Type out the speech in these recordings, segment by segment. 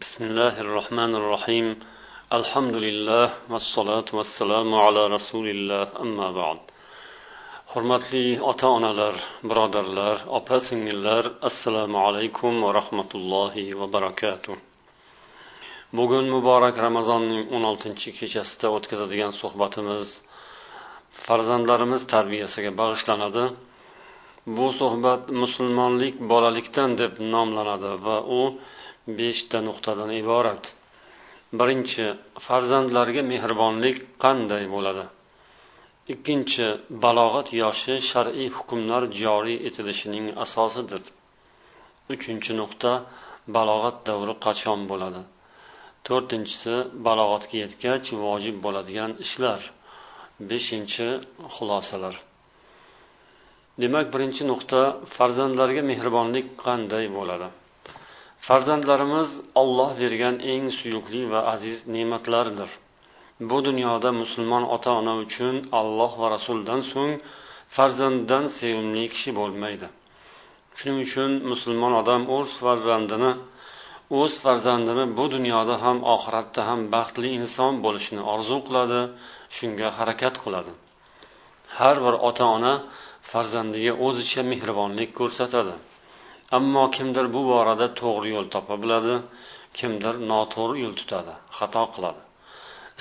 بسم الله الرحمن الرحيم الحمد لله والصلاة والسلام على رسول الله أما بعد hurmatli ota onalar birodarlar opa singillar assalomu alaykum va rahmatullohi va barakatuh bugun muborak ramazonning o'n oltinchi kechasida o'tkazadigan suhbatimiz farzandlarimiz tarbiyasiga bag'ishlanadi bu suhbat musulmonlik bolalikdan deb nomlanadi va u beshta nuqtadan iborat. Birinchi farzandlarga mehribonlik qanday bo'ladi? Ikkinchi balog'at yoshi shar'iy hukmlar joriy etilishining asosidir. Uchinchi nuqta balog'at davri qachon bo'ladi? To'rtinchisi balog'atga yetgach vojib bo'ladigan ishlar. Beshinchi xulosalar. Demak birinchi nuqta farzandlarga mehribonlik qanday bo'ladi? Farzandlarimiz olloh bergan eng suyukli va aziz ne'matlardir bu dunyoda musulmon ota ona uchun alloh va rasuldan so'ng farzanddan sevimli kishi bo'lmaydi. Shuning uchun musulmon odam o'z farzandini o'z farzandini bu dunyoda ham oxiratda ham baxtli inson bo'lishini orzu qiladi shunga harakat qiladi. Har bir ota ona farzandiga o'zicha mehribonlik ko'rsatadi. Ammo kimdir bu borada to'g'ri yo'l topa biladi kimdir noto'g'ri yo'l tutadi xato qiladi.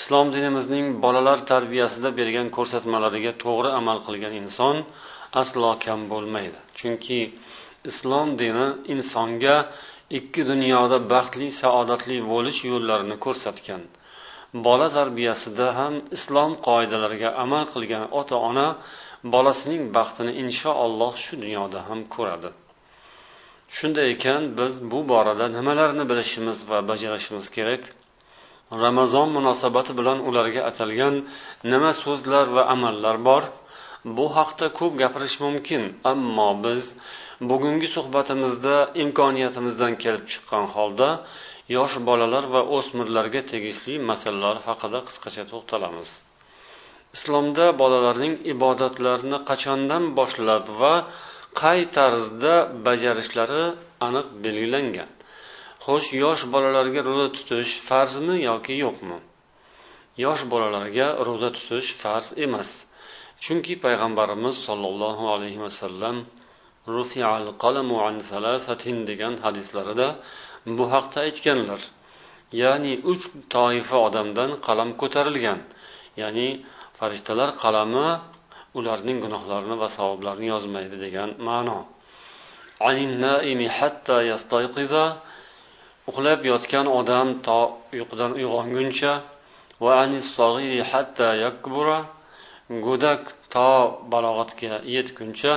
Islom dinimizning bolalar tarbiyasida bergan ko'rsatmalariga to'g'ri amal qilgan inson aslo kam bo'lmaydi. Chunki islom dini insonga ikki dunyoda baxtli saodatli bo'lish yo'llarini ko'rsatgan. Bola tarbiyasida ham islom qoidalariga amal qilgan ota ona bolasining baxtini inshaalloh shu dunyoda ham ko'radi. Shunday ekan biz bu borada nimalarni bilishimiz va bajarishimiz kerak? Ramazon munosabati bilan ularga atalgan nima so'zlar va amallar bor? Bu haqda ko'p gapirish mumkin ammo biz bugungi suhbatimizda imkoniyatimizdan kelib chiqqan holda yosh bolalar va o'smirlarga tegishli masalalar haqida qisqacha to'xtalamiz. Islomda bolalarning ibodatlarini qachondan boshlab va qay tarzda bajarishlari aniq belgilangan. Xo'sh yosh bolalarga ro'za tutish farzmi yoki yo'qmi? Yosh bolalarga ro'za tutish farz emas. Chunki payg'ambarimiz sollallohu alayhi vasallam degan hadislarida bu haqda aytganlar. Ya'ni uch toifa odamdan qalam ko'tarilgan. Ya'ni farishtalar qalami ularning gunohlarini va savoblarini yozmaydi degan ma'no. Uxlab yotgan odam to uyqudan uyg'onguncha go'dak to balog'atga yetguncha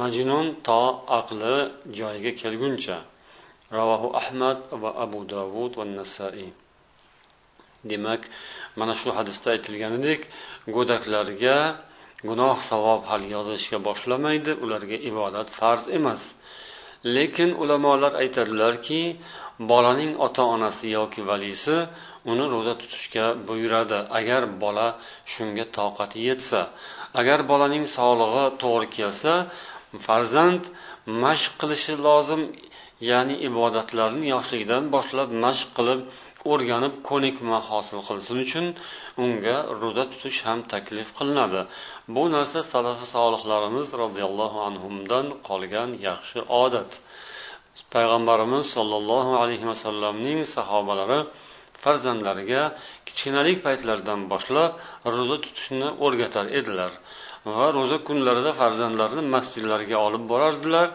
majnun to aqli joyiga kelguncha. Ravohu ahmad va abu davud va nasaiy demak mana shu hadisda aytilganidek go'daklarga gunoh savob hali yozishga boshlamaydi ularga ibodat farz emas. Lekin ulamolar aytadilarki bolaning ota onasi yoki valisi uni ro'za tutishga buyuradi. Agar bola shunga toqati yetsa agar bolaning sog'lig'i to'g'ri kelsa farzand mashq qilishi lozim ya'ni ibodatlarni yoshligidan boshlab mashq qilib o'rganib ko'nikma hosil qilsin uchun unga ro'za tutish ham taklif qilinadi. Bu narsa salafi solihlarimiz roziyallohu anhudan qolgan yaxshi odat. Payg'ambarimiz sollallohu alayhi vasallamning sahobalari farzandlariga kichkinalik paytlaridan boshlab ro'za tutishni o'rgatar edilar. Va ro'za kunlarida farzandlarini masjidlarga olib borardilar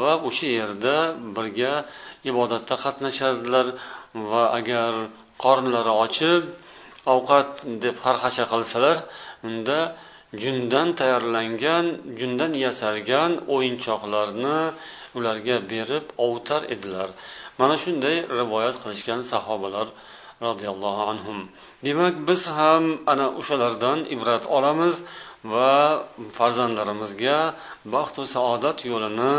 va o'sha yerda birga ibodatda qatnashardilar va agar qornlari ochib ovqat deb xarxasha qilsalar unda jundan tayyorlangan jundan yasalgan o'yinchoqlarni ularga berib ovutar edilar. Mana shunday rivoyat qilishgan sahobalar roziyallohu anhu demak biz ham ana o'shalardan ibrat olamiz. Va farzandlarimizga baxtu saodat yo'lini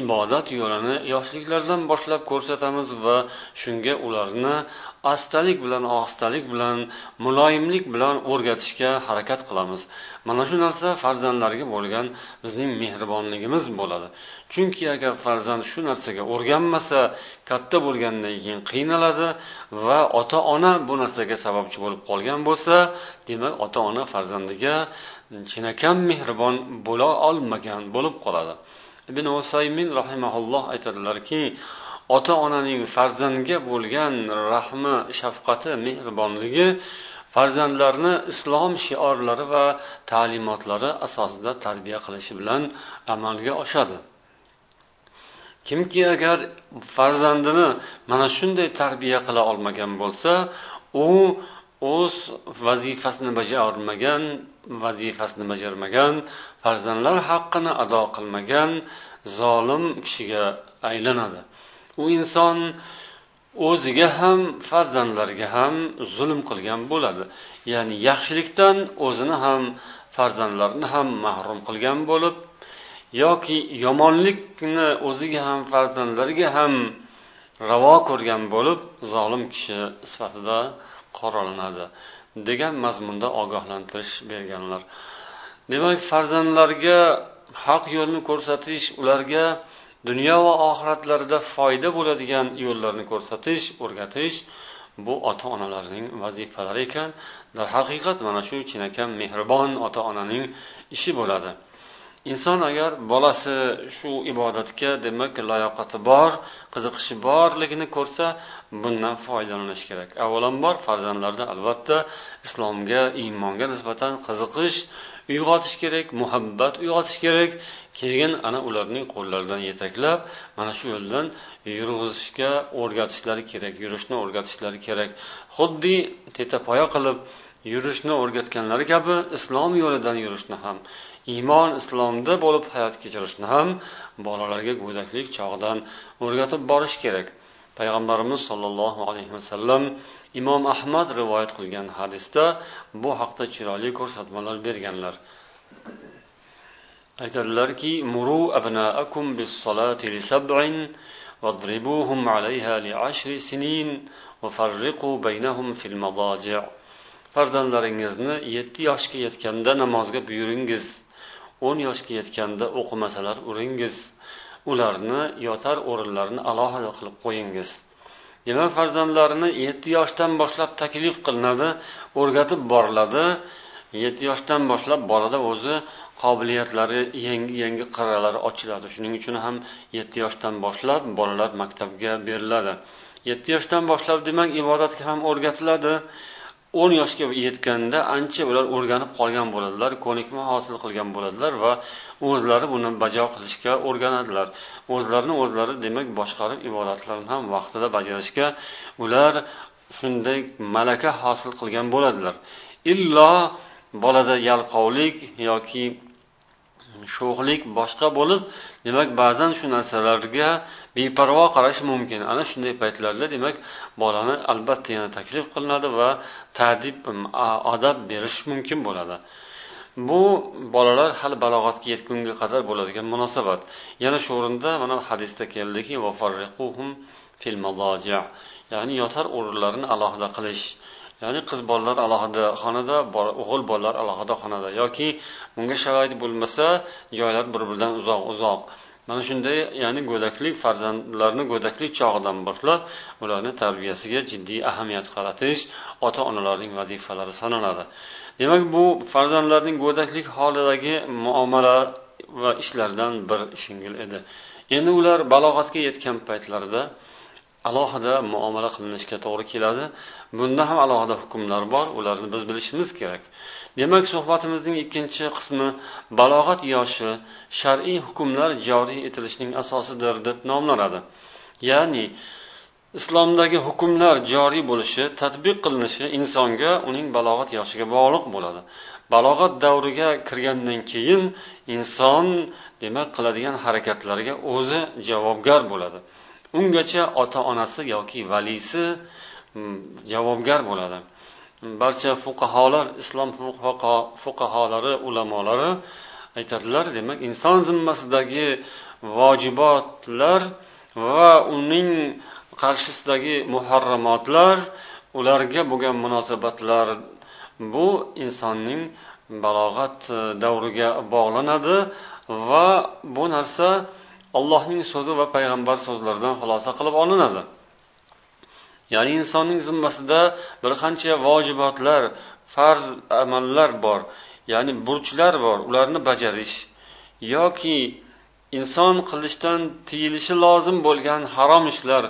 ibodat yo'lini yoshliklaridan boshlab ko'rsatamiz va shunga ularni astalik bilan ohistalik bilan muloyimlik bilan o'rgatishga harakat qilamiz. Mana shu narsa farzandlarga bo'lgan bizning mehribonligimiz bo'ladi. Chunki agar farzand shu narsaga o'rganmasa katta bo'lgandan keyin qiynaladi va ota ona bu narsaga sababchi bo'lib qolgan bo'lsa demak ota ona farzandiga chinakam mehribon bo'la olmagan bo'lib qoladi. Ibn usaymin rahimaulloh aytadilarki ota onaning farzandga bo'lgan rahmi shafqati mehribonligi farzandlarni islom shiorlari va ta'limotlari asosida tarbiya qilishi bilan amalga oshadi. Kimki agar farzandini mana shunday tarbiya qila olmagan bo'lsa u o'z vazifasini bajarmagan vazifasini bajarmagan farzandlar haqqini ado qilmagan zolim kishiga aylanadi. U inson o'ziga ham farzandlariga ham zulm qilgan bo'ladi. Ya'ni yaxshilikdan o'zini ham farzandlarini ham mahrum qilgan bo'lib yoki yomonlikni o'ziga ham farzandlariga ham ravo ko'rgan bo'lib zolim kishi sifatida qoralanadi degan mazmunda ogohlantirish berganlar. Demak farzandlarga haq yo'lni ko'rsatish ularga dunyo va oxiratlarida foyda bo'ladigan yo'llarni ko'rsatish o'rgatish bu ota onalarning vazifalari ekan. Darhaqiqat mana shu chinakam mehribon ota onaning ishi bo'ladi. Inson agar bolasi shu ibodatga demak layoqati bor qiziqishi borligini ko'rsa bundan foydalanish kerak. Avvalambor farzandlarda albatta islomga iymonga nisbatan qiziqish uyg'otish kerak muhabbat uyg'otish kerak. Keyin ana ularning qo'llaridan yetaklab mana shu yo'ldan yurg'izishga o'rgatishlari kerak yurishni o'rgatishlari kerak. Xuddi tetapoya qilib yurishni o'rgatganlari kabi islom yo'lidan yurishni ham iymon islomda bo'lib hayot kechirishni ham bolalarga go'daklik chog'idan o'rgatib borish kerak. Payg'ambarimiz sollallohu alayhi vasallam imom ahmad rivoyat qilgan hadisda bu haqda chiroyli ko'rsatmalar berganlar aytadilarki muru abnaakum bis solati li sab'in واضربوهم عليها لعشر سنين وفرقوا بينهم في المضاجع farzandlaringizni yetti yoshga yetganda namozga buyuringiz o'n yoshga yetganda o'qimasalar uringiz ularni yotar o'rinlarini alohida qilib qo'yingiz Demak farzandlarini yetti yoshdan boshlab taklif qilinadi o'rgatib boriladi. Yetti yoshdan boshlab bolada o'zi qobiliyatlari yangi yangi qirralari ochiladi. Shuning uchun ham yetti yoshdan boshlab bolalar maktabga beriladi. Yetti yoshdan boshlab demak ibodatga ham o'rgatiladi. O'n yoshga yetganda ancha ular o'rganib qolgan bo'ladilar ko'nikma hosil qilgan bo'ladilar va o'zlari buni bajo qilishga o'rganadilar. O'zlarini o'zlari demak boshqarib ibodatlarni ham vaqtida bajarishga ular shunday malaka hosil qilgan bo'ladilar. Illo bolada yalqovlik yoki sho'xlik boshqa bo'lib demak ba'zan shu narsalarga beparvo qarash mumkin. Ana shunday paytlarda demak bolani albatta yana taklif qilinadi va ta'dib adab berish mumkin bo'ladi. Bu bolalar hali balog'atga yetgunga qadar bo'ladigan munosabat. Yana shu o'rinda mana hadisda keldiki ya'ni yotar o'rinlarini alohida qilish. Ya'ni qiz bolalar alohida xonada o'g'il bolalar alohida xonada. Yoki bunga sharoit bo'lmasa joylar bir biridan uzoq uzoq. Mana shunday ya'ni go'daklik farzandlarni go'daklik chog'idan boshlab ularni tarbiyasiga jiddiy ahamiyat qaratish ota onalarning vazifalari sanaladi demak bu farzandlarning go'daklik holidagi muomala va ishlardan bir shingil edi. Endi ular balog'atga yetgan paytlarida alohida muomala qilinishga to'g'ri keladi. Bunda ham alohida hukmlar bor ularni biz bilishimiz kerak. Demak suhbatimizning ikkinchi qismi balog'at yoshi shar'iy hukmlar joriy etilishining asosidir deb nomlanadi. Ya'ni islomdagi hukmlar joriy bo'lishi tadbiq qilinishi insonga uning balog'at yoshiga bog'liq bo'ladi. Balog'at davriga kirgandan keyin inson demak qiladigan harakatlariga o'zi javobgar bo'ladi. Ungacha ota onasi yoki valisi mm, javobgar bo'ladi. Barcha fuqaholar islom fuqaholari ulamolari aytadilar demak inson zimmasidagi vojibotlar va uning qarshisidagi muharramotlar ularga bo'lgan munosabatlar bu insonning balog'at eh, davriga bog'lanadi va bu narsa allohning so'zi va payg'ambar so'zlaridan xulosa qilib olinadi. Ya'ni insonning zimmasida bir qancha vojibotlar farz amallar bor ya'ni burchlar bor ularni bajarish yoki inson qilishdan tiyilishi lozim bo'lgan harom ishlar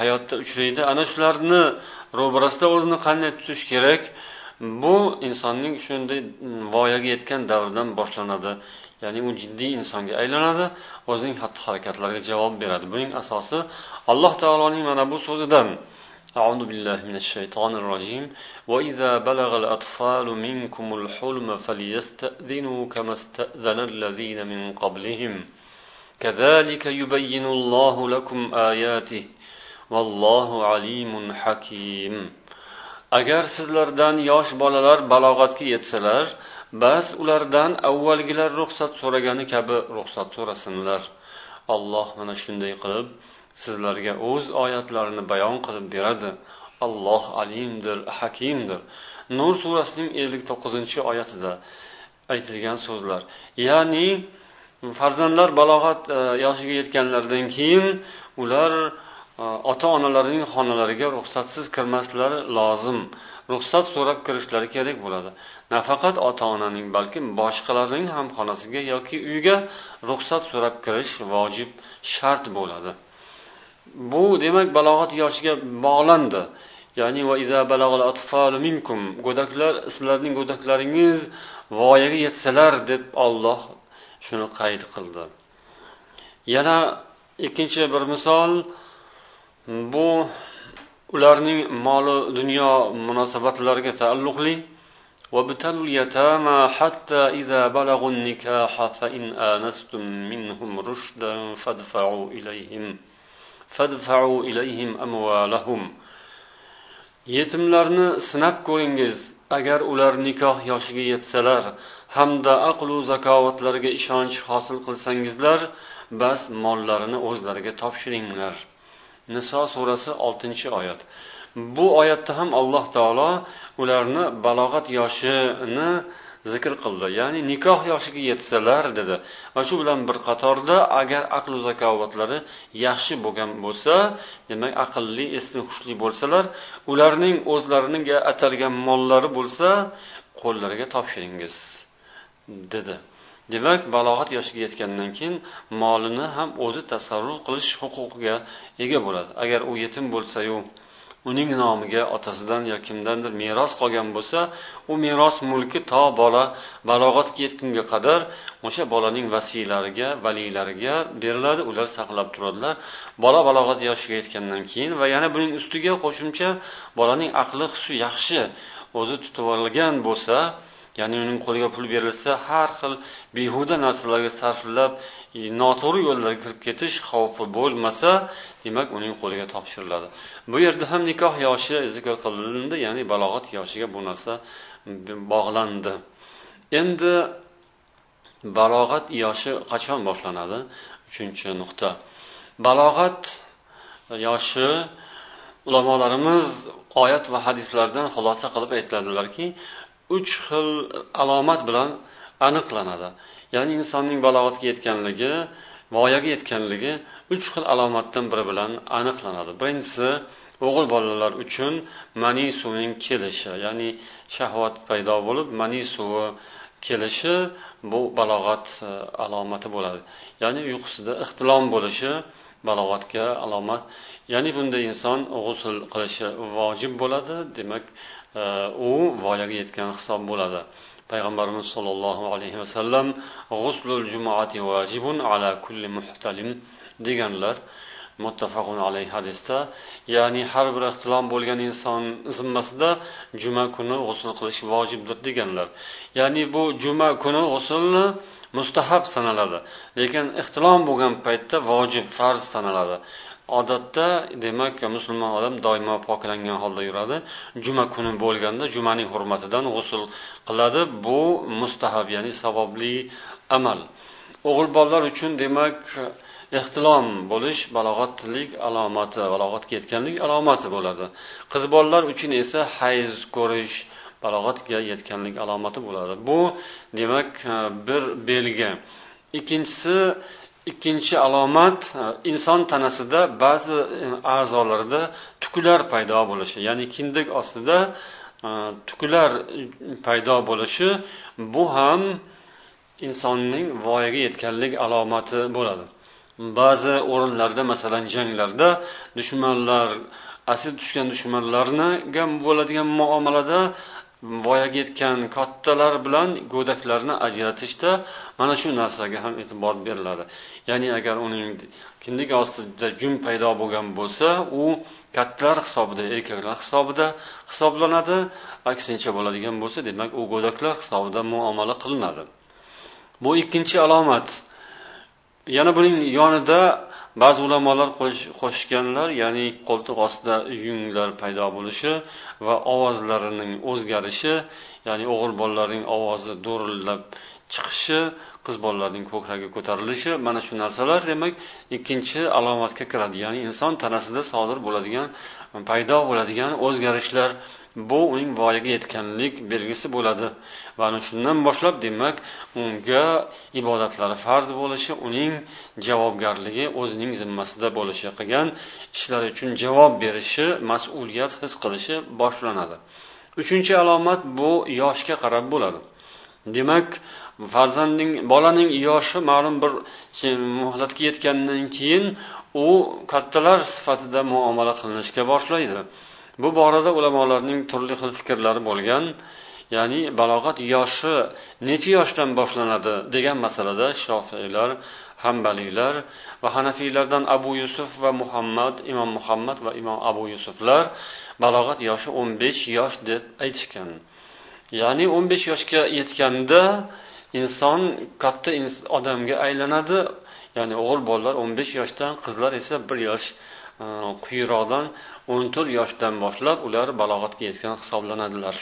hayotda uchraydi. Ana shularni ro'barasida o'zini qanday tutish kerak? Bu insonning shunday voyaga yetgan davrdan boshlanadi. ya'ni u jiddiy insonga aylanadi o'zining xatti harakatlariga javob beradi buning asosi alloh taoloning mana bu so'zidan أعوذ بالله من الشيطان الرجيم وإذا بلغ الأطفال منكم الحلم فليستأذنوا كما استأذن الذين من قبلهم كذلك يبين الله لكم آياته والله عليم حكيم agar sizlardan yosh bolalar balog'atga yetsalar bas ulardan avvalgilar ruxsat so'ragani kabi ruxsat so'rasinlar. Alloh mana shunday qilib sizlarga o'z oyatlarini bayon qilib beradi. Alloh alimdir hakimdir. Nur surasining ellik to'qqizinchi oyatida aytilgan so'zlar. Ya'ni farzandlar balog'at e, yoshiga yetganlaridan keyin ular e, ota onalarining xonalariga ruxsatsiz kirmaslari lozim. Ruxsat so'rab kirishlari kerak bo'ladi. Nafaqat ota onaning balki boshqalarning ham xonasiga yoki uyga ruxsat so'rab kirish vojib shart bo'ladi. Bu demak balog'at yoshiga bog'landi. Ya'ni minkum go'daklar sizlarning go'daklaringiz voyaga yetsalar deb olloh shuni qayd qildi. Yana ikkinchi bir misol. Bu ularning moli dunyo munosabatlariga taalluqli وابتلوا اليتامى حتى إذا بلغوا النكاح فإن آنستم منهم رشدا فادفعوا إليهم فادفعوا إليهم أموالهم yetimlarni sinab ko'ringiz agar ular nikoh yoshiga yetsalar hamda aqlu zakovatlarga ishonch hosil qilsangizlar bas mollarini o'zlariga topshiringlar Niso surasi oltinchi oyat. Bu oyatda ham alloh taolo ularni balog'at yoshini zikr qildi. Ya'ni nikoh yoshiga yetsalar dedi. Va shu bilan bir qatorda agar aqlu zakovatlari yaxshi bo'lgan bo'lsa demak aqlli esli hushli bo'lsalar ularning o'zlariga atalgan mollari bo'lsa qo'llariga topshiringiz dedi. Demak balog'at yoshiga yetgandan keyin molini ham o'zi tasarruf qilish huquqiga ega bo'ladi. Agar u yetim bo'lsayu uning nomiga otasidan yo kimdandir meros qolgan bo'lsa u meros mulki to bola balog'atga yetgunga qadar o'sha bolaning vasiylariga valiylariga beriladi. Ular saqlab turadilar. Bola balog'at yoshiga yetgandan keyin va yana buning ustiga qo'shimcha bolaning aqli hushi yaxshi o'zi tutib olgan bo'lsa ya'ni uning qo'liga pul berilsa har xil behuda narsalarga sarflab e, noto'g'ri yo'llarga kirib ketish xavfi bo'lmasa demak uning qo'liga topshiriladi. Bu yerda ham nikoh yoshi zikr qilindi ya'ni balog'at yoshiga bu narsa bog'landi. Endi balog'at yoshi qachon boshlanadi? Uchinchi nuqta. Balog'at yoshi ulamolarimiz oyat va hadislardan xulosa qilib aytadilarki uch xil alomat bilan aniqlanadi. Ya'ni insonning balog'atga yetganligi voyaga yetganligi uch xil alomatdan biri bilan aniqlanadi. Birinchisi o'g'il bolalar uchun mani suvining kelishi ya'ni shahvat paydo bo'lib mani suvi kelishi bu balog'at e, alomati bo'ladi. Ya'ni uyqusida ixtilom bo'lishi balog'atga alomat. Ya'ni bunda inson g'usul qilishi vojib bo'ladi demak e, u voyaga yetgan hisob bo'ladi. Payg'ambarimiz sollallohu alayhi vasallam g'uslul jumuati vajibun ala kulli muhtalim deganlar muttafaqun alayhi hadisda ya'ni har bir ixtilom bo'lgan inson zimmasida juma kuni g'usul qilish vojibdir deganlar. Ya'ni bu juma kuni g'usulni mustahab sanaladi. Lekin ixtilom bo'lgan paytda vojib farz sanaladi. Odatda demak musulmon odam doimo poklangan holda yuradi. Juma kuni bo'lganda jumaning hurmatidan g'usul qiladi. Bu mustahab ya'ni savobli amal. O'g'il bolalar uchun demak ehtilom bo'lish balog'atlik alomati balog'atga yetganlik alomati bo'ladi. Qiz bolalar uchun esa hayz ko'rish balog'atga yetganlik alomati bo'ladi. Bu demak e, bir belgi. Ikkinchisi ikkinchi alomat e, inson tanasida ba'zi e, a'zolarida tuklar paydo bo'lishi ya'ni kindik ostida tuklar paydo bo'lishi bu ham insonning voyaga yetganlik alomati bo'ladi. Ba'zi o'rinlarda masalan janglarda dushmanlar asir tushgan dushmanlarga bo'ladigan muomalada voyaga yetgan kattalar bilan go'daklarni ajratishda mana shu narsaga ham e'tibor beriladi. Ya'ni agar uning kindik ostida jun paydo bo'lgan bo'lsa u kattalar hisobida erkaklar hisobida hisoblanadi. Aksincha bo'ladigan bo'lsa demak u go'daklar hisobida muomala qilinadi. Bu ikkinchi alomat. Yana buning yonida ba'zi ulamolar qo'shganlar ya'ni qo'ltiq ostida yunglar paydo bo'lishi va ovozlarining o'zgarishi ya'ni o'g'il bolalarning ovozi do'rillab chiqishi qiz bolalarning ko'kragi ko'tarilishi mana shu narsalar demak ikkinchi alomatga kiradi. Ya'ni inson tanasida sodir bo'ladigan paydo bo'ladigan o'zgarishlar bu uning voyaga yetganlik belgisi bo'ladi. Va ana shundan boshlab demak unga ibodatlari farz bo'lishi uning javobgarligi o'zining zimmasida bo'lishi qilgan ishlari uchun javob berishi mas'uliyat his qilishi boshlanadi. Uchinchi alomat bu yoshga qarab bo'ladi. Demak farzandning bolaning yoshi ma'lum bir muhlatga yetgandan keyin u kattalar sifatida muomala qilinishga boshlaydi. Bu borada ulamolarning turli xil fikrlari bo'lgan ya'ni balog'at yoshi necha yoshdan boshlanadi degan masalada shofiylar hambaliylar va hanafiylardan abu yusuf va muhammad imom muhammad va imom abu yusuflar balog'at yoshi o'n besh yosh deb aytishgan. Ya'ni o'n besh yoshga yetganda inson katta odamga aylanadi. Ya'ni o'g'il bolalar o'n besh yoshdan qizlar esa bir yosh e, quyiroqdan o'n to'rt yoshdan boshlab ular balog'atga yetgan hisoblanadilar.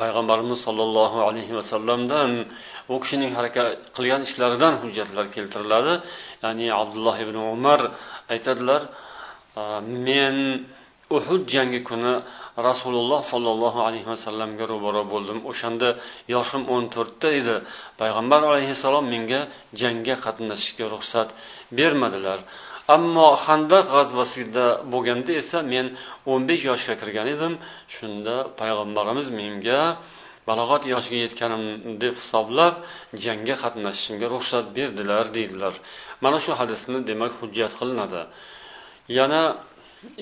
Payg'ambarimiz sollallohu alayhi vasallamdan u kishining harakat qilgan ishlaridan hujjatlar keltiriladi. Ya'ni abdulloh ibn umar aytadilar e, men uhud jangi kuni rasululloh sollallohu alayhi vasallamga ro'baro bo'ldim. O'shanda yoshim o'n to'rtda edi. Payg'ambar alayhissalom menga jangga qatnashishga ruxsat bermadilar. Ammo handaq g'azvasida bo'lganda esa men o'n besh yoshga kirgan edim. Shunda payg'ambarimiz menga balog'at yoshiga yetganim deb hisoblab jangga qatnashishimga ruxsat berdilar deydilar. Mana shu hadisni demak hujjat qilinadi. Yana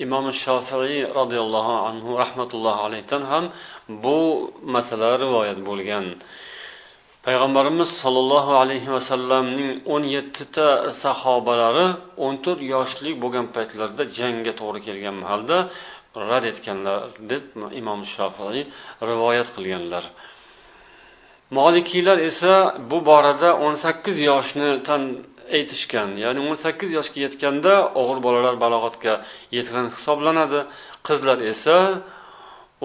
imom shofiiy roziyallohu anhu rahmatullohi alayhidan ham bu masala rivoyat bo'lgan. Payg'ambarimiz sollallohu alayhi vasallamning o'n yettita sahobalari o'n to'rt yoshlik bo'lgan paytlarida jangga to'g'ri kelgan mahalda rad etganlar deb imom shofiiy rivoyat qilganlar. Molikiylar esa bu borada o'n sakkiz yoshni tan aytishgan. Ya'ni o'n sakkiz yoshga yetganda o'g'il bolalar balog'atga yetgan hisoblanadi. Qizlar esa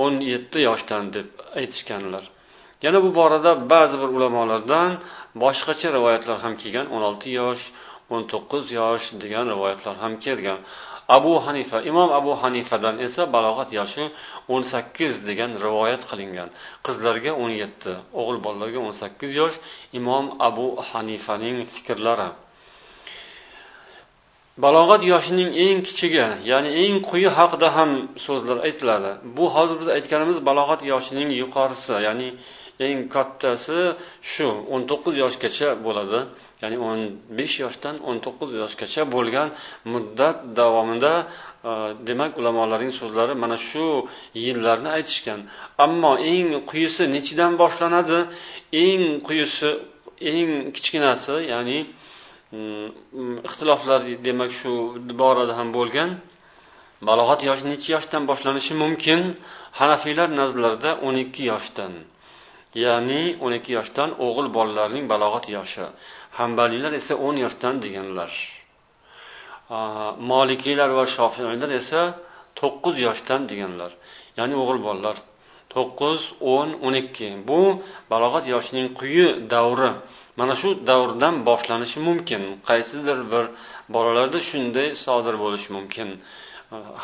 o'n yetti yoshdan deb aytishganlar. Yana bu borada ba'zi bir ulamolardan boshqacha rivoyatlar ham kelgan. O'n olti yosh o'n to'qqiz yosh degan rivoyatlar ham kelgan. Abu hanifa imom abu hanifadan esa balog'at yoshi o'n sakkiz degan rivoyat qilingan. Qizlarga o'n yetti o'g'il bolalarga o'n sakkiz yosh imom abu hanifaning fikrlari. Balog'at yoshining eng kichigi ya'ni eng quyi haqida ham so'zlar aytiladi. Bu hozir biz aytganimiz balog'at yoshining yuqorisi ya'ni eng kattasi shu o'n to'qqiz yoshgacha bo'ladi. Ya'ni o'n besh yoshdan o'n to'qqiz yoshgacha bo'lgan muddat davomida e, demak ulamolarning so'zlari mana shu yillarni aytishgan. Ammo eng quyisi nechidan boshlanadi? Eng quyisi eng kichkinasi ya'ni ixtiloflar demak shu borada ham bo'lgan. Balog'at yoshi necha yoshdan boshlanishi mumkin? Hanafiylar nazarlarida o'n ikki yoshdan ya'ni o'n ikki yoshdan o'g'il bolalarning balog'at yoshi. Hambaliylar esa o'n yoshdan deganlar. Molikiylar va shofiylar esa to'qqiz yoshdan deganlar. Ya'ni o'g'il bolalar to'qqiz o'n o'n ikki. Bu balog'at yoshining quyi davri. Mana shu davrdan boshlanishi mumkin. Qaysidir bir bolalarda shunday sodir bo'lishi mumkin.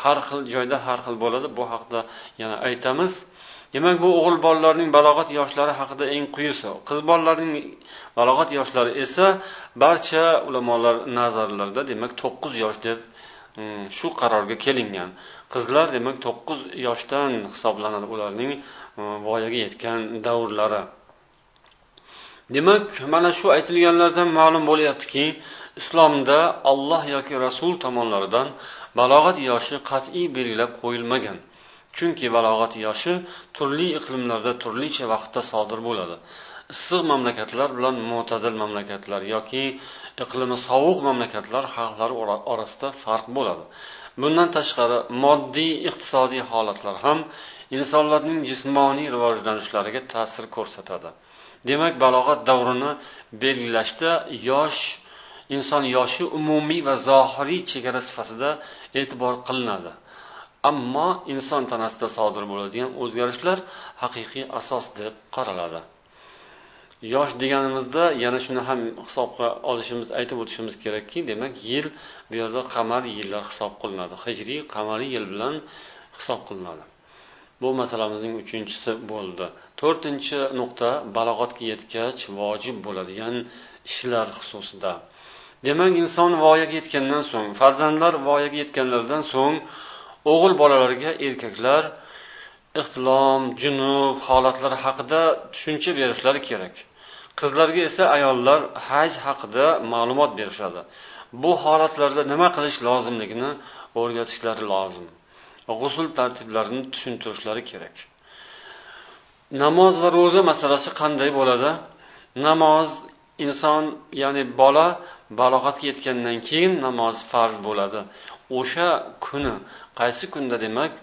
Har xil joyda har xil bo'ladi. Bu haqida yana aytamiz. Demak bu o'g'il bolalarning balog'at yoshlari haqida eng quyisi. Qiz bolalarning balog'at yoshlari esa barcha ulamolar nazarlarida demak to'qqiz yosh deb Hmm, shu qarorga kelingan. Qizlar demak to'qqiz yoshdan hisoblanadi ularning e, voyaga yetgan davrlari. Demak mana shu aytilganlardan ma'lum bo'lyaptiki islomda olloh yoki rasul tomonlaridan balog'at yoshi qat'iy belgilab qo'yilmagan. Chunki balog'at yoshi turli iqlimlarda turlicha vaqtda sodir bo'ladi. Issiq mamlakatlar bilan mo'tadil mamlakatlar yoki iqlimi sovuq mamlakatlar xalqlari orasida farq bo'ladi. Bundan tashqari moddiy iqtisodiy holatlar ham insonlarning jismoniy rivojlanishlariga ta'sir ko'rsatadi. Demak balog'at davrini belgilashda yosh inson yoshi umumiy va zohiriy chegara sifatida e'tibor qilinadi. Ammo inson tanasida sodir bo'ladigan o'zgarishlar haqiqiy asos deb qaraladi. Yosh deganimizda yana shuni ham hisobga olishimiz aytib o'tishimiz kerakki demak yil bu yerda qamariy yillar hisob qilinadi. Hijriy qamariy yil bilan hisob qilinadi. Bu masalamizning uchinchisi bo'ldi. To'rtinchi nuqta balog'atga yetgach vojib bo'ladigan ishlar xususida. Demak inson voyaga yetgandan so'ng farzandlar voyaga yetganlaridan so'ng o'g'il bolalarga erkaklar ixtilom junub holatlari haqida tushuncha berishlari kerak. Qizlarga esa ayollar haj haqida ma'lumot berishadi. Bu holatlarda nima qilish lozimligini o'rgatishlari lozim. G'usul tartiblarini tushuntirishlari kerak. Namoz va ro'za masalasi qanday bo'ladi? Namoz inson ya'ni bola balog'atga yetgandan keyin namoz farz bo'ladi. O'sha kuni qaysi kunda demak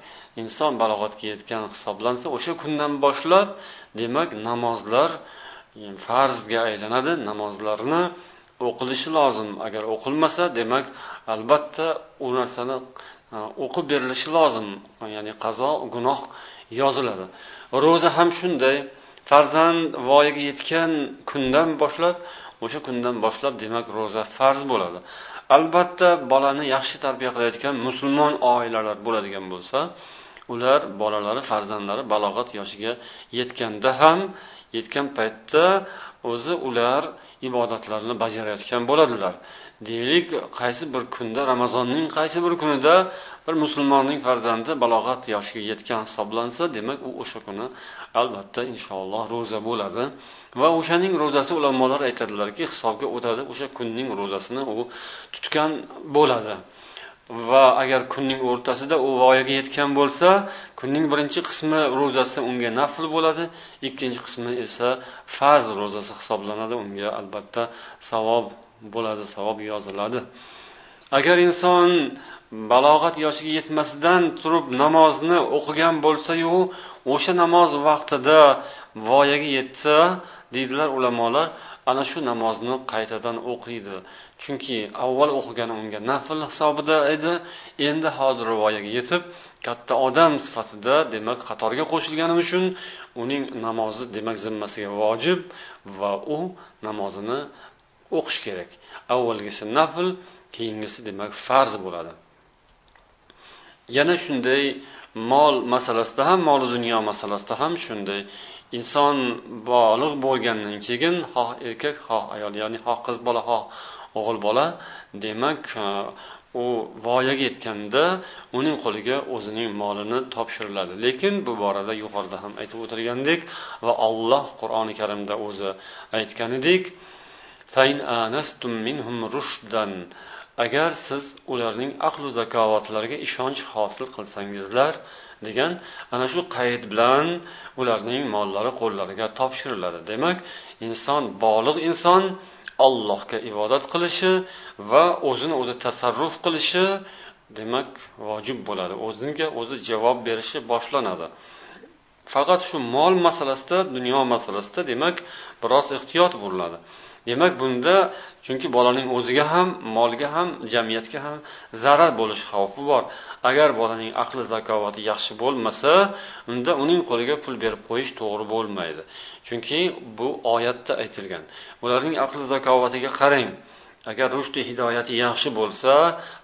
inson balog'atga yetgan hisoblansa o'sha kundan boshlab demak namozlar farzga aylanadi namozlarni o'qilishi lozim. Agar o'qilmasa demak albatta u narsani e, o'qib berilishi lozim. Ya'ni qazo gunoh yoziladi. Ro'za ham shunday. Farzand voyaga yetgan kundan boshlab o'sha kundan boshlab demak ro'za farz bo'ladi. Albatta bolani yaxshi tarbiya qilayotgan musulmon oilalar bo'ladigan bo'lsa ular bolalari farzandlari balog'at yoshiga yetganda ham yetgan paytda o'zi ular ibodatlarni bajarayotgan bo'ladilar. Deylik qaysi bir kunda ramazonning qaysi bir kunida bir musulmonning farzandi balog'at yoshiga yetgan hisoblansa demak u o'sha kuni albatta inshaalloh ro'za bo'ladi. Va o'shaning ro'zasi ulamolar aytadilarki hisobga o'tadi o'sha kunning ro'zasini u tutgan bo'ladi. Va agar kunning o'rtasida u voyaga yetgan bo'lsa kunning birinchi qismi ro'zasi unga nafl bo'ladi ikkinchi qismi esa farz ro'zasi hisoblanadi unga albatta savob bo'ladi savob yoziladi. Agar inson balog'at yoshiga yetmasidan turib namozni o'qigan bo'lsayu o'sha namoz vaqtida voyaga yetsa deydilar ulamolar ana shu namozni qaytadan o'qiydi. Chunki avval o'qigani unga nafl hisobida edi endi hozir voyaga yetib katta odam sifatida demak qatorga qo'shilgani uchun uning namozi demak zimmasiga vojib va u namozini o'qish kerak. Avvalgisi nafl keyingisi demak farz bo'ladi. Yana shunday mol masalasida ham mol dunyo masalasida ham shunday. Inson bolig' bo'lgandan keyin xoh erkak xoh ayol ya'ni xoh qiz bola xoh o'g'il bola demak e, u voyaga yetganda uning qo'liga o'zining molini topshiriladi. Lekin bu borada yuqorida ham aytib o'tilgandek va olloh qur'oni karimda o'zi aytganidek agar siz ularning aqlu zakovatlariga ishonch hosil qilsangizlar degan ana shu qayd bilan ularning mollari qo'llariga topshiriladi. Demak inson boliq inson allohga ibodat qilishi va o'zini o'zi tasarruf qilishi demak vojib bo'ladi. O'ziga o'zi javob berishi boshlanadi. Faqat shu mol masalasida dunyo masalasida demak biroz ehtiyot bo'linadi. Demak bunda chunki bolaning o'ziga ham molga ham jamiyatga ham zarar bo'lish xavfi bor. Agar bolaning aqli zakovati yaxshi bo'lmasa unda uning qo'liga pul berib qo'yish to'g'ri bo'lmaydi. Chunki bu oyatda aytilgan. Ularning aqli zakovatiga qarang. Agar rushdi hidoyati yaxshi bo'lsa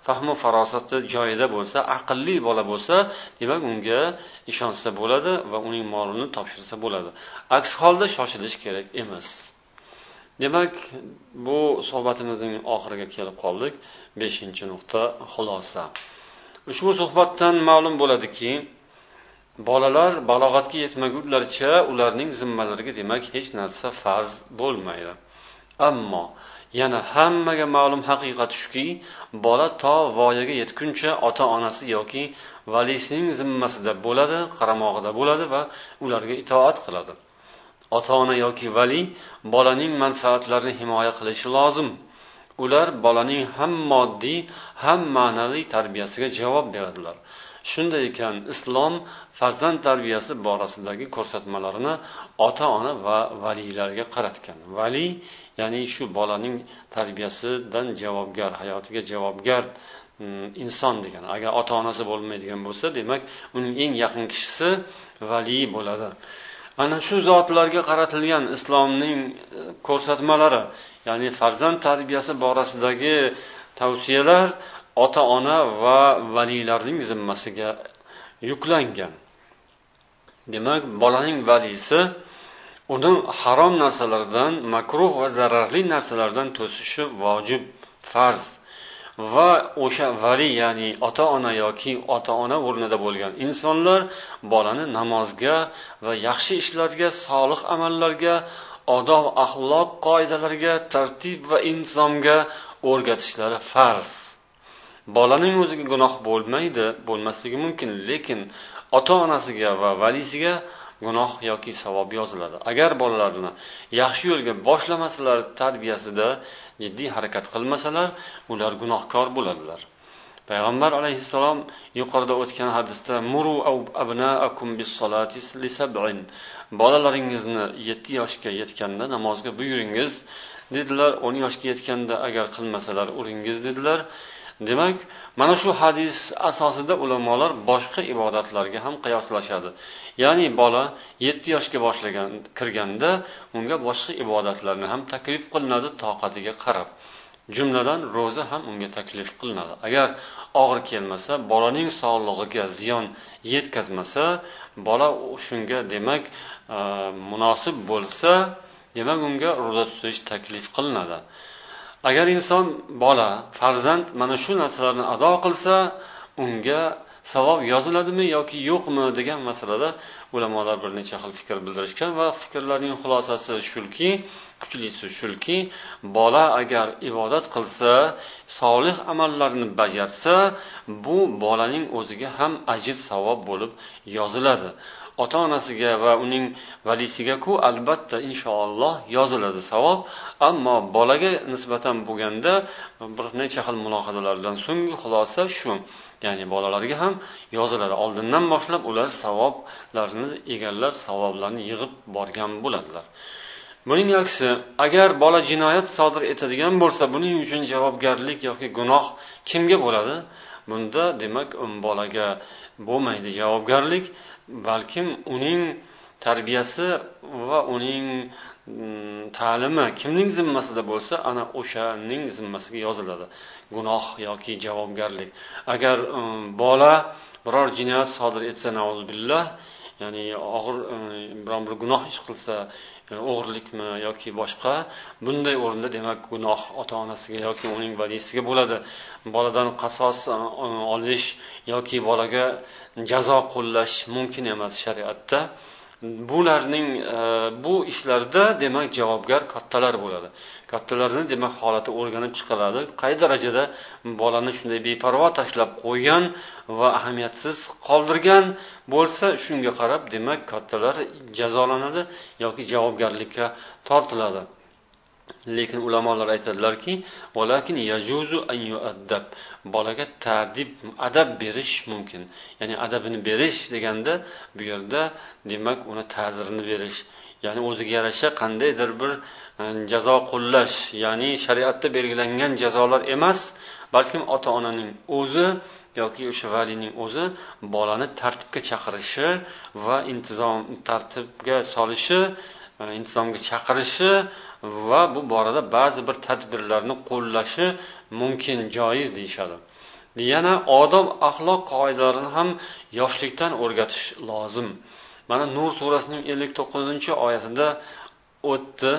fahmu farosati joyida bo'lsa aqlli bola bo'lsa demak unga ishonsa bo'ladi va uning molini topshirsa bo'ladi. Aks holda shoshilish kerak emas. Demak bu suhbatimizning oxiriga kelib qoldik. Beshinchi nuqta xulosa. Ushbu suhbatdan ma'lum bo'ladiki bolalar balog'atga yetmagunlaricha ularning zimmalariga demak hech narsa farz bo'lmaydi. Ammo yana hammaga ma'lum haqiqat shuki bola to voyaga yetguncha ota onasi yoki valisining zimmasida bo'ladi qaramog'ida bo'ladi va ularga itoat qiladi. Ota ona yoki vali bolaning manfaatlarini himoya qilishi lozim. Ular bolaning ham moddiy ham ma'naviy tarbiyasiga javob beradilar. Shunday ekan islom farzand tarbiyasi borasidagi ko'rsatmalarini ota ona va valiylarga qaratgan. Vali ya'ni shu bolaning tarbiyasidan javobgar hayotiga javobgar mm, inson degani agar ota onasi bo'lmaydigan bo'lsa demak uning eng yaqin kishisi valiy bo'ladi. Ana shu zotlarga qaratilgan islomning e, ko'rsatmalari ya'ni farzand tarbiyasi borasidagi tavsiyalar ota ona va valiylarning zimmasiga yuklangan. Demak bolaning valisi uni harom narsalardan makruh va zararli narsalardan to'sishi vojib farz. Va o'sha vali ya'ni ota ona yoki ota ona o'rnida bo'lgan insonlar bolani namozga va yaxshi ishlarga solih amallarga odob axloq qoidalariga tartib va intizomga o'rgatishlari farz. Bolaning o'ziga gunoh bo'lmaydi bo'lmasligi mumkin lekin ota onasiga va valisiga gunoh yoki savob yoziladi. Agar bolalarni yaxshi yo'lga boshlamasalar tarbiyasida jiddiy harakat qilmasalar ular gunohkor bo'ladilar. Payg'ambar alayhissalom yuqorida o'tgan hadisda muru abnaakum bis bolalaringizni yetti yoshga yetganda namozga buyuringiz. dedilar. O'n yoshga yetganda agar qilmasalar uringiz dedilar. Demak mana shu hadis asosida ulamolar boshqa ibodatlarga ham qiyoslashadi. Ya'ni bola yetti yoshga boshlagan kirganda unga boshqa ibodatlarni ham taklif qilinadi toqatiga qarab. Jumladan ro'za ham unga taklif qilinadi. Agar og'ir kelmasa bolaning sog'lig'iga ziyon yetkazmasa bola shunga demak e, munosib bo'lsa demak unga ro'za tutish taklif qilinadi. Agar inson bola farzand mana shu narsalarni ado qilsa unga savob yoziladimi yoki yo'qmi degan masalada ulamolar bir necha xil fikr bildirishgan va fikrlarning xulosasi shuki kuchlisi shuki bola agar ibodat qilsa solih amallarni bajarsa bu bolaning o'ziga ham ajr savob bo'lib yoziladi. Ota onasiga va uning valisigaku albatta inshaalloh yoziladi savob ammo bolaga nisbatan bo'lganda bir necha xil mulohazalardan so'nggi xulosa shu. Ya'ni bolalarga ham yoziladi. Oldindan boshlab ular savoblarni egallab savoblarni yig'ib borgan bo'ladilar. Buning aksi agar bola jinoyat sodir etadigan bo'lsa buning uchun javobgarlik yoki gunoh kimga bo'ladi? Bunda demak um bolaga bo'lmaydi javobgarlik balkim uning tarbiyasi va uning Hmm, ta'limi kimning zimmasida bo'lsa ana o'shaning zimmasiga yoziladi. Gunoh yoki javobgarlik. Agar um, bola biror jinoyat sodir etsa billah ya'ni og'ir um, biron bir gunoh ish qilsa um, o'g'irlikmi yoki boshqa bunday o'rinda demak gunoh ota onasiga yoki uning valisiga bo'ladi. Boladan qasos olish yoki bolaga jazo qo'llash mumkin emas shariatda. Bularning e, bu ishlarda demak javobgar kattalar bo'ladi. Kattalarni demak holati o'rganib chiqiladi. Qay darajada bolani shunday beparvo tashlab qo'ygan va ahamiyatsiz qoldirgan bo'lsa shunga qarab demak kattalar jazolanadi yoki javobgarlikka tortiladi. Lekin ulamolar aytadilarki bolaga tadib adab berish mumkin. Ya'ni adabini berish deganda bu yerda demak uni ta'zirini berish. Ya'ni o'ziga yarasha qandaydir bir e, jazo qo'llash ya'ni shariatda belgilangan jazolar emas balkim ota onaning o'zi yoki o'sha valiyning o'zi bolani tartibga chaqirishi va intizom tartibga solishi e, insonga chaqirishi va bu borada ba'zi bir tadbirlarni qo'llashi mumkin joiz deyishadi. Yana odob axloq qoidalarini ham yoshlikdan o'rgatish lozim. Mana nur surasining ellik to'qqizinchi oyatida o'tdi.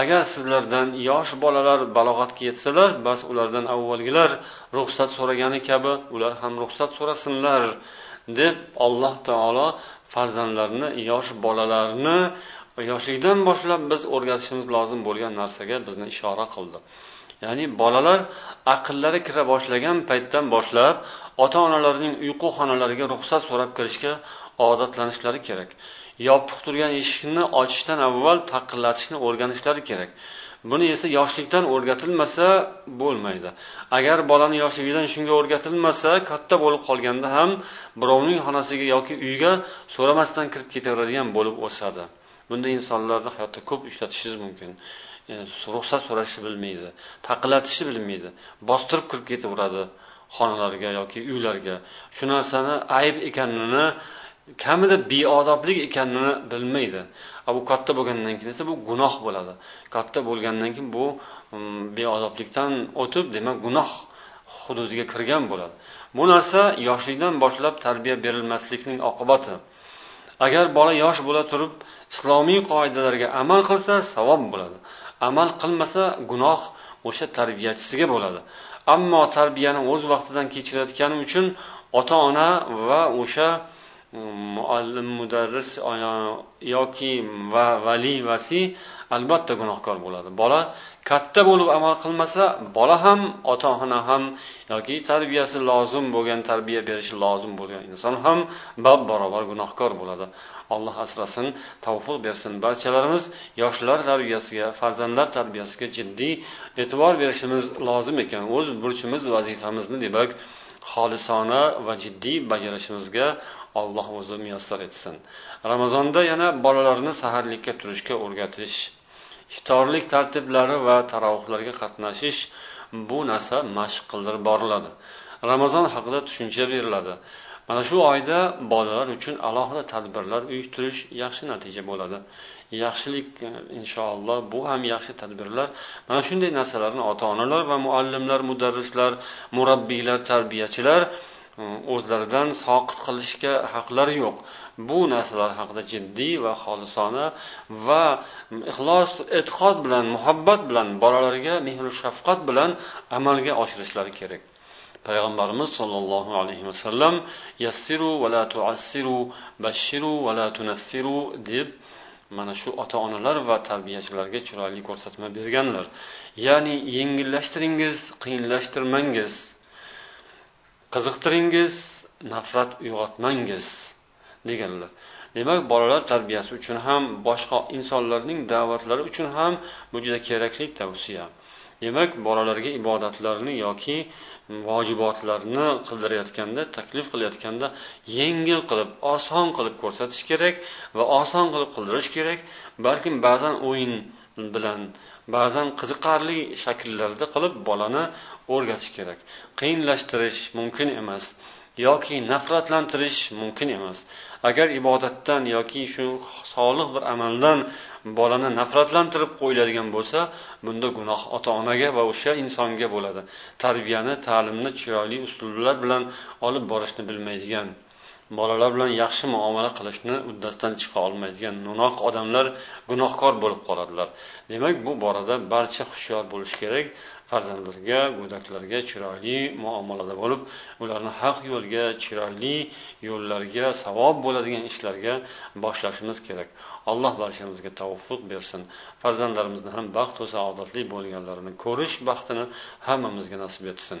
Agar sizlardan yosh bolalar balog'atga yetsalar bas ulardan avvalgilar ruxsat so'ragani kabi ular ham ruxsat so'rasinlar deb alloh taolo farzandlarni yosh bolalarni yoshlikdan boshlab biz o'rgatishimiz lozim bo'lgan narsaga bizni ishora qildi. Ya'ni bolalar aqllari kira boshlagan paytdan boshlab ota onalarining uyqu xonalariga ruxsat so'rab kirishga odatlanishlari kerak. Yopiq turgan eshikni ochishdan avval taqillatishni o'rganishlari kerak. Buni esa yoshlikdan o'rgatilmasa bo'lmaydi. Agar bolani yoshligidan shunga o'rgatilmasa katta bo'lib qolganda ham birovning xonasiga yoki uyga so'ramasdan kirib ketaveradigan bo'lib o'sadi. Bunday insonlarni hayotda ko'p uchratishingiz mumkin. Ruxsat so'rashni bilmaydi taqillatishni bilmaydi bostirib kirib ketaveradi xonalarga yoki uylarga. Shu narsani ayb ekanini kamida beodoblik ekanini bilmaydi. Bu katta bo'lgandan keyin esa bu gunoh bo'ladi. Katta bo'lgandan keyin bu um, beodoblikdan o'tib demak gunoh hududiga kirgan bo'ladi. Bu narsa yoshlikdan boshlab tarbiya berilmaslikning oqibati. Agar bola yosh bo'la turib islomiy qoidalarga amal qilsa savob bo'ladi. Amal qilmasa gunoh o'sha tarbiyachisiga bo'ladi. Ammo tarbiyani o'z vaqtidan kechirayotgani uchun ota ona va o'sha muallim mudarris yoki va vali vasiy albatta gunohkor bo'ladi. Bola katta bo'lib amal qilmasa bola ham ota ona ham yoki tarbiyasi lozim bo'lgan tarbiya berishi lozim bo'lgan inson ham bab barobar gunohkor bo'ladi. Alloh asrasin tavfiq bersin. Barchalarimiz yoshlar tarbiyasiga farzandlar tarbiyasiga jiddiy e'tibor berishimiz lozim ekan. O'z burchimiz vazifamizni demak xolisona va jiddiy bajarishimizga alloh o'zi muyassar etsin. Ramazonda yana bolalarni saharlikka turishga o'rgatish iftorlik tartiblari va tarovuhlarga qatnashish bu narsa mashq qildirib boriladi. Ramazon haqida tushuncha beriladi. Mana shu oyda bolalar uchun alohida tadbirlar uyushtirish yaxshi natija bo'ladi. Yaxshilik e, inshaalloh bu ham yaxshi tadbirlar. Mana shunday narsalarni ota onalar va muallimlar mudarrislar murabbiylar tarbiyachilar o'zlaridan soqit qilishga haqlari yo'q. Bu narsalar haqida jiddiy va xolisona va ixlos e'tiqod bilan muhabbat bilan bolalarga mehru shafqat bilan amalga oshirishlari kerak. Payg'ambarimiz sollallohu alayhi vasallam yassiru va la tuassiru bashiru va la tunaffiru deb mana shu ota onalar va tarbiyachilarga chiroyli ko'rsatma berganlar. Ya'ni yengillashtiringiz qiyinlashtirmangiz. Qiziqtiringiz nafrat uyg'otmangiz deganlar. Demak bolalar tarbiyasi uchun ham boshqa insonlarning da'vatlari uchun ham bu juda kerakli tavsiya. Demak bolalarga ibodatlarni yoki vojibotlarni qildirayotganda taklif qilayotganda yengil qilib oson qilib ko'rsatish kerak va oson qilib qildirish kerak. Balkim ba'zan o'yin bilan ba'zan qiziqarli shakllarda qilib bolani o'rgatish kerak. Qiyinlashtirish mumkin emas yoki nafratlantirish mumkin emas. Agar ibodatdan yoki shu solih bir amaldan bolani nafratlantirib qo'yiladigan bo'lsa bunda gunoh ota onaga va o'sha insonga bo'ladi. Tarbiyani ta'limni chiroyli uslublar bilan olib borishni bilmaydigan bolalar bilan yaxshi muomala qilishni uddasidan chiqa olmaydigan no'noq odamlar gunohkor bo'lib qoladilar. Demak bu borada barcha hushyor bo'lish kerak. Farzandlarga go'daklarga chiroyli muomalada bo'lib ularni haq yo'lga chiroyli yo'llarga savob bo'ladigan ishlarga boshlashimiz kerak. Alloh barchamizga tavfiq bersin. Farzandlarimizni ham baxtu saodatli bo'lganlarini ko'rish baxtini hammamizga nasib etsin.